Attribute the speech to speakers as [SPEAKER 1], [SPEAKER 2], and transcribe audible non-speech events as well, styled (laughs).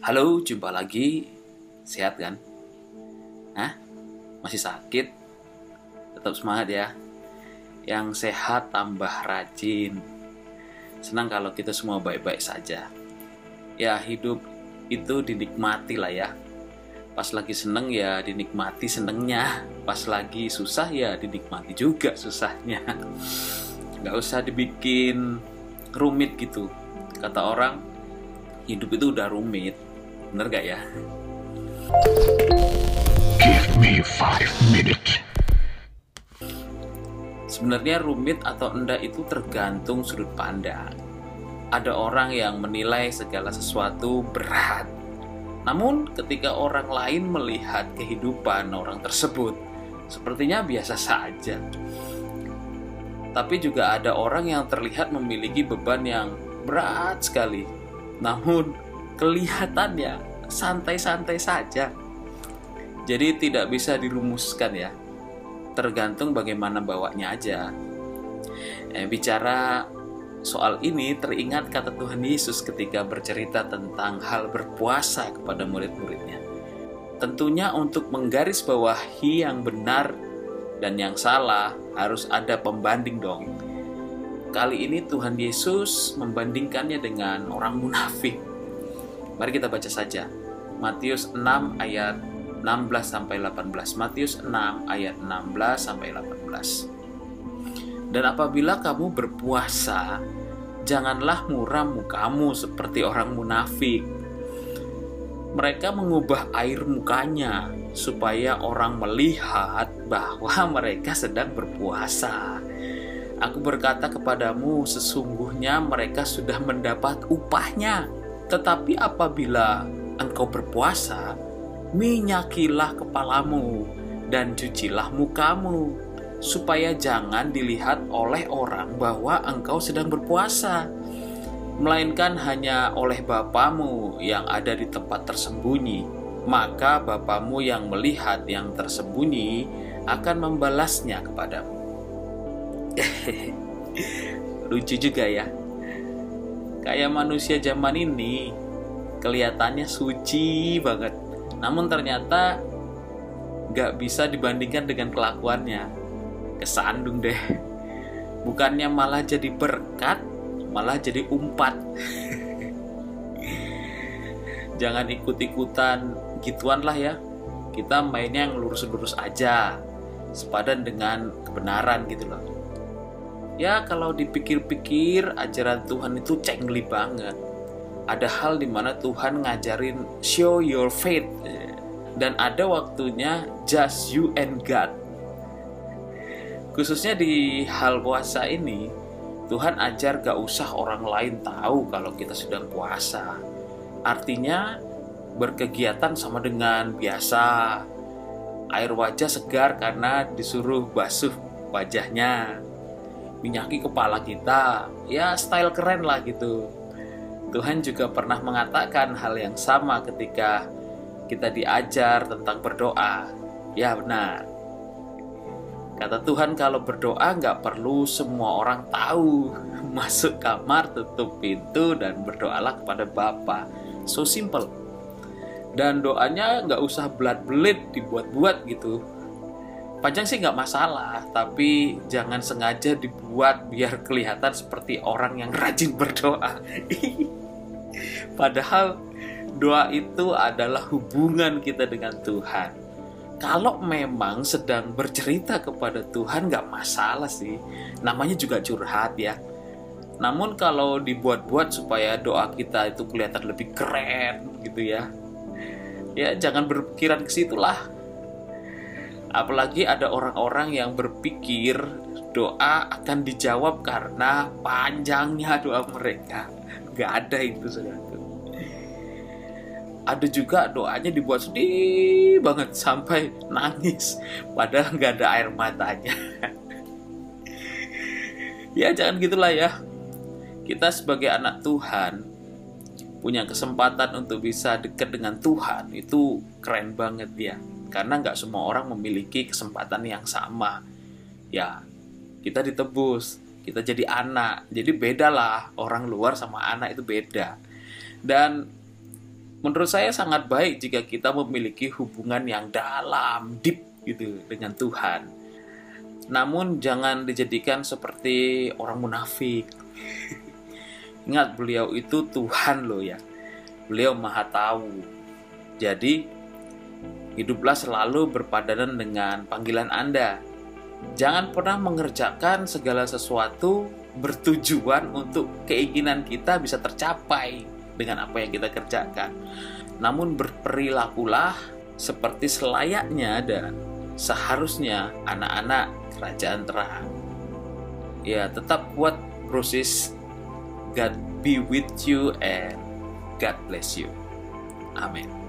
[SPEAKER 1] Halo, jumpa lagi. Sehat kan? Hah? Masih sakit? Tetap semangat ya. Yang sehat tambah rajin. Senang kalau kita semua baik-baik saja. Ya, hidup itu dinikmati lah ya. Pas lagi seneng ya dinikmati senengnya. Pas lagi susah ya dinikmati juga susahnya. (laughs) Gak usah dibikin rumit gitu. Kata orang, hidup itu udah rumit. Bener gak ya?
[SPEAKER 2] Give me five minutes.
[SPEAKER 1] Sebenarnya rumit atau enggak itu tergantung sudut pandang. Ada orang yang menilai segala sesuatu berat. Namun ketika orang lain melihat kehidupan orang tersebut, sepertinya biasa saja. Tapi juga ada orang yang terlihat memiliki beban yang berat sekali. Namun kelihatannya santai-santai saja. Jadi tidak bisa dirumuskan ya. Tergantung bagaimana bawanya aja. Eh, bicara soal ini teringat kata Tuhan Yesus ketika bercerita tentang hal berpuasa kepada murid-muridnya. Tentunya untuk menggarisbawahi yang benar dan yang salah harus ada pembanding dong. Kali ini Tuhan Yesus membandingkannya dengan orang munafik. Mari kita baca saja. Matius 6 ayat 16 sampai 18. Matius 6 ayat 16 sampai 18. Dan apabila kamu berpuasa, janganlah muram mukamu seperti orang munafik. Mereka mengubah air mukanya supaya orang melihat bahwa (laughs) mereka sedang berpuasa. Aku berkata kepadamu, sesungguhnya mereka sudah mendapat upahnya. Tetapi apabila engkau berpuasa, minyakilah kepalamu dan cucilah mukamu, supaya jangan dilihat oleh orang bahwa engkau sedang berpuasa, melainkan hanya oleh Bapamu yang ada di tempat tersembunyi. Maka Bapamu yang melihat yang tersembunyi akan membalasnya kepadamu. (laughs) Lucu juga ya. Kayak manusia zaman ini kelihatannya suci banget. Namun ternyata gak bisa dibandingkan dengan kelakuannya. Kesandung deh. Bukannya malah jadi berkat, malah jadi umpat. (laughs) Jangan ikut-ikutan gituan lah ya. Kita mainnya yang lurus-lurus aja. Sepadan dengan kebenaran gitu loh ya kalau dipikir-pikir ajaran Tuhan itu cengli banget. Ada hal di mana Tuhan ngajarin show your faith. Dan ada waktunya just you and God. Khususnya di hal puasa ini Tuhan ajar gak usah orang lain tahu kalau kita sedang puasa. Artinya berkegiatan sama dengan biasa. Air wajah segar karena disuruh basuh wajahnya minyaki kepala kita. Ya style keren lah gitu. Tuhan juga pernah mengatakan hal yang sama ketika kita diajar tentang berdoa. Ya benar. Kata Tuhan kalau berdoa nggak perlu semua orang tahu. (laughs) Masuk kamar tutup pintu dan berdoalah kepada Bapa. So simple. Dan doanya nggak usah belat-belit dibuat-buat gitu Panjang sih nggak masalah, tapi jangan sengaja dibuat biar kelihatan seperti orang yang rajin berdoa. (laughs) Padahal doa itu adalah hubungan kita dengan Tuhan. Kalau memang sedang bercerita kepada Tuhan nggak masalah sih, namanya juga curhat ya. Namun kalau dibuat-buat supaya doa kita itu kelihatan lebih keren gitu ya, ya jangan berpikiran ke situlah Apalagi ada orang-orang yang berpikir doa akan dijawab karena panjangnya doa mereka. Gak ada itu saudara. Ada juga doanya dibuat sedih banget sampai nangis. Padahal nggak ada air matanya. (laughs) ya jangan gitulah ya. Kita sebagai anak Tuhan punya kesempatan untuk bisa dekat dengan Tuhan itu keren banget ya karena nggak semua orang memiliki kesempatan yang sama ya kita ditebus kita jadi anak jadi beda lah orang luar sama anak itu beda dan menurut saya sangat baik jika kita memiliki hubungan yang dalam, deep gitu dengan Tuhan. Namun jangan dijadikan seperti orang munafik. (laughs) Ingat beliau itu Tuhan loh ya. Beliau maha tahu. Jadi hiduplah selalu berpadanan dengan panggilan Anda. Jangan pernah mengerjakan segala sesuatu bertujuan untuk keinginan kita bisa tercapai dengan apa yang kita kerjakan. Namun berperilakulah seperti selayaknya dan seharusnya anak-anak kerajaan terang. Ya, tetap kuat proses God be with you and God bless you. Amin.